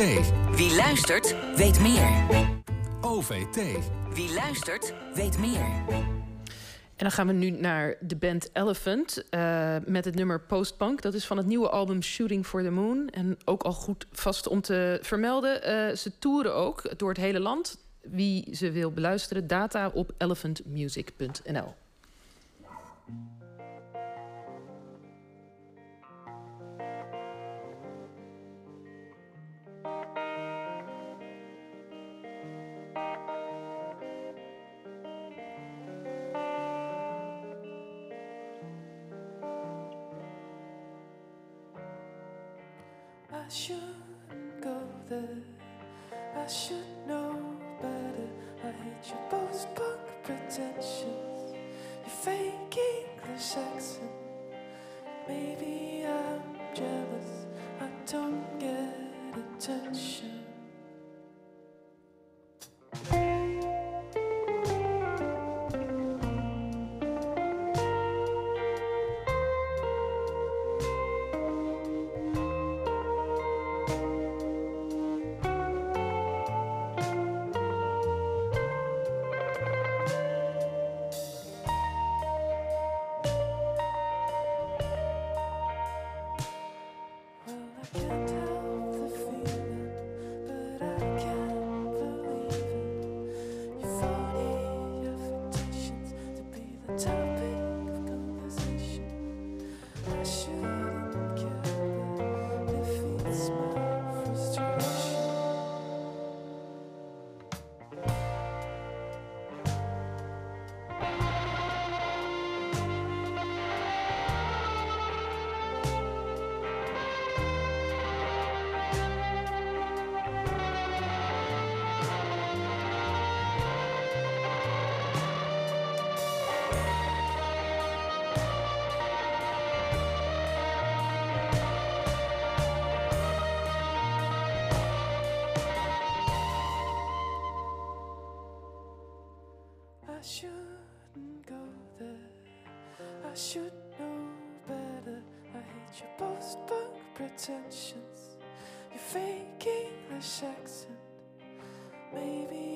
Wie luistert, weet meer. OVT. Wie luistert, weet meer. En dan gaan we nu naar de band Elephant uh, met het nummer Postpunk. Dat is van het nieuwe album Shooting for the Moon. En ook al goed vast om te vermelden. Uh, ze toeren ook door het hele land. Wie ze wil beluisteren, data op elephantmusic.nl. shouldn't go there. I should know better. I hate your post-punk pretensions. Your fake English accent. Maybe I'm jealous. I don't get attention. time. I shouldn't go there. I should know better. I hate your post-punk pretensions, your fake English accent. Maybe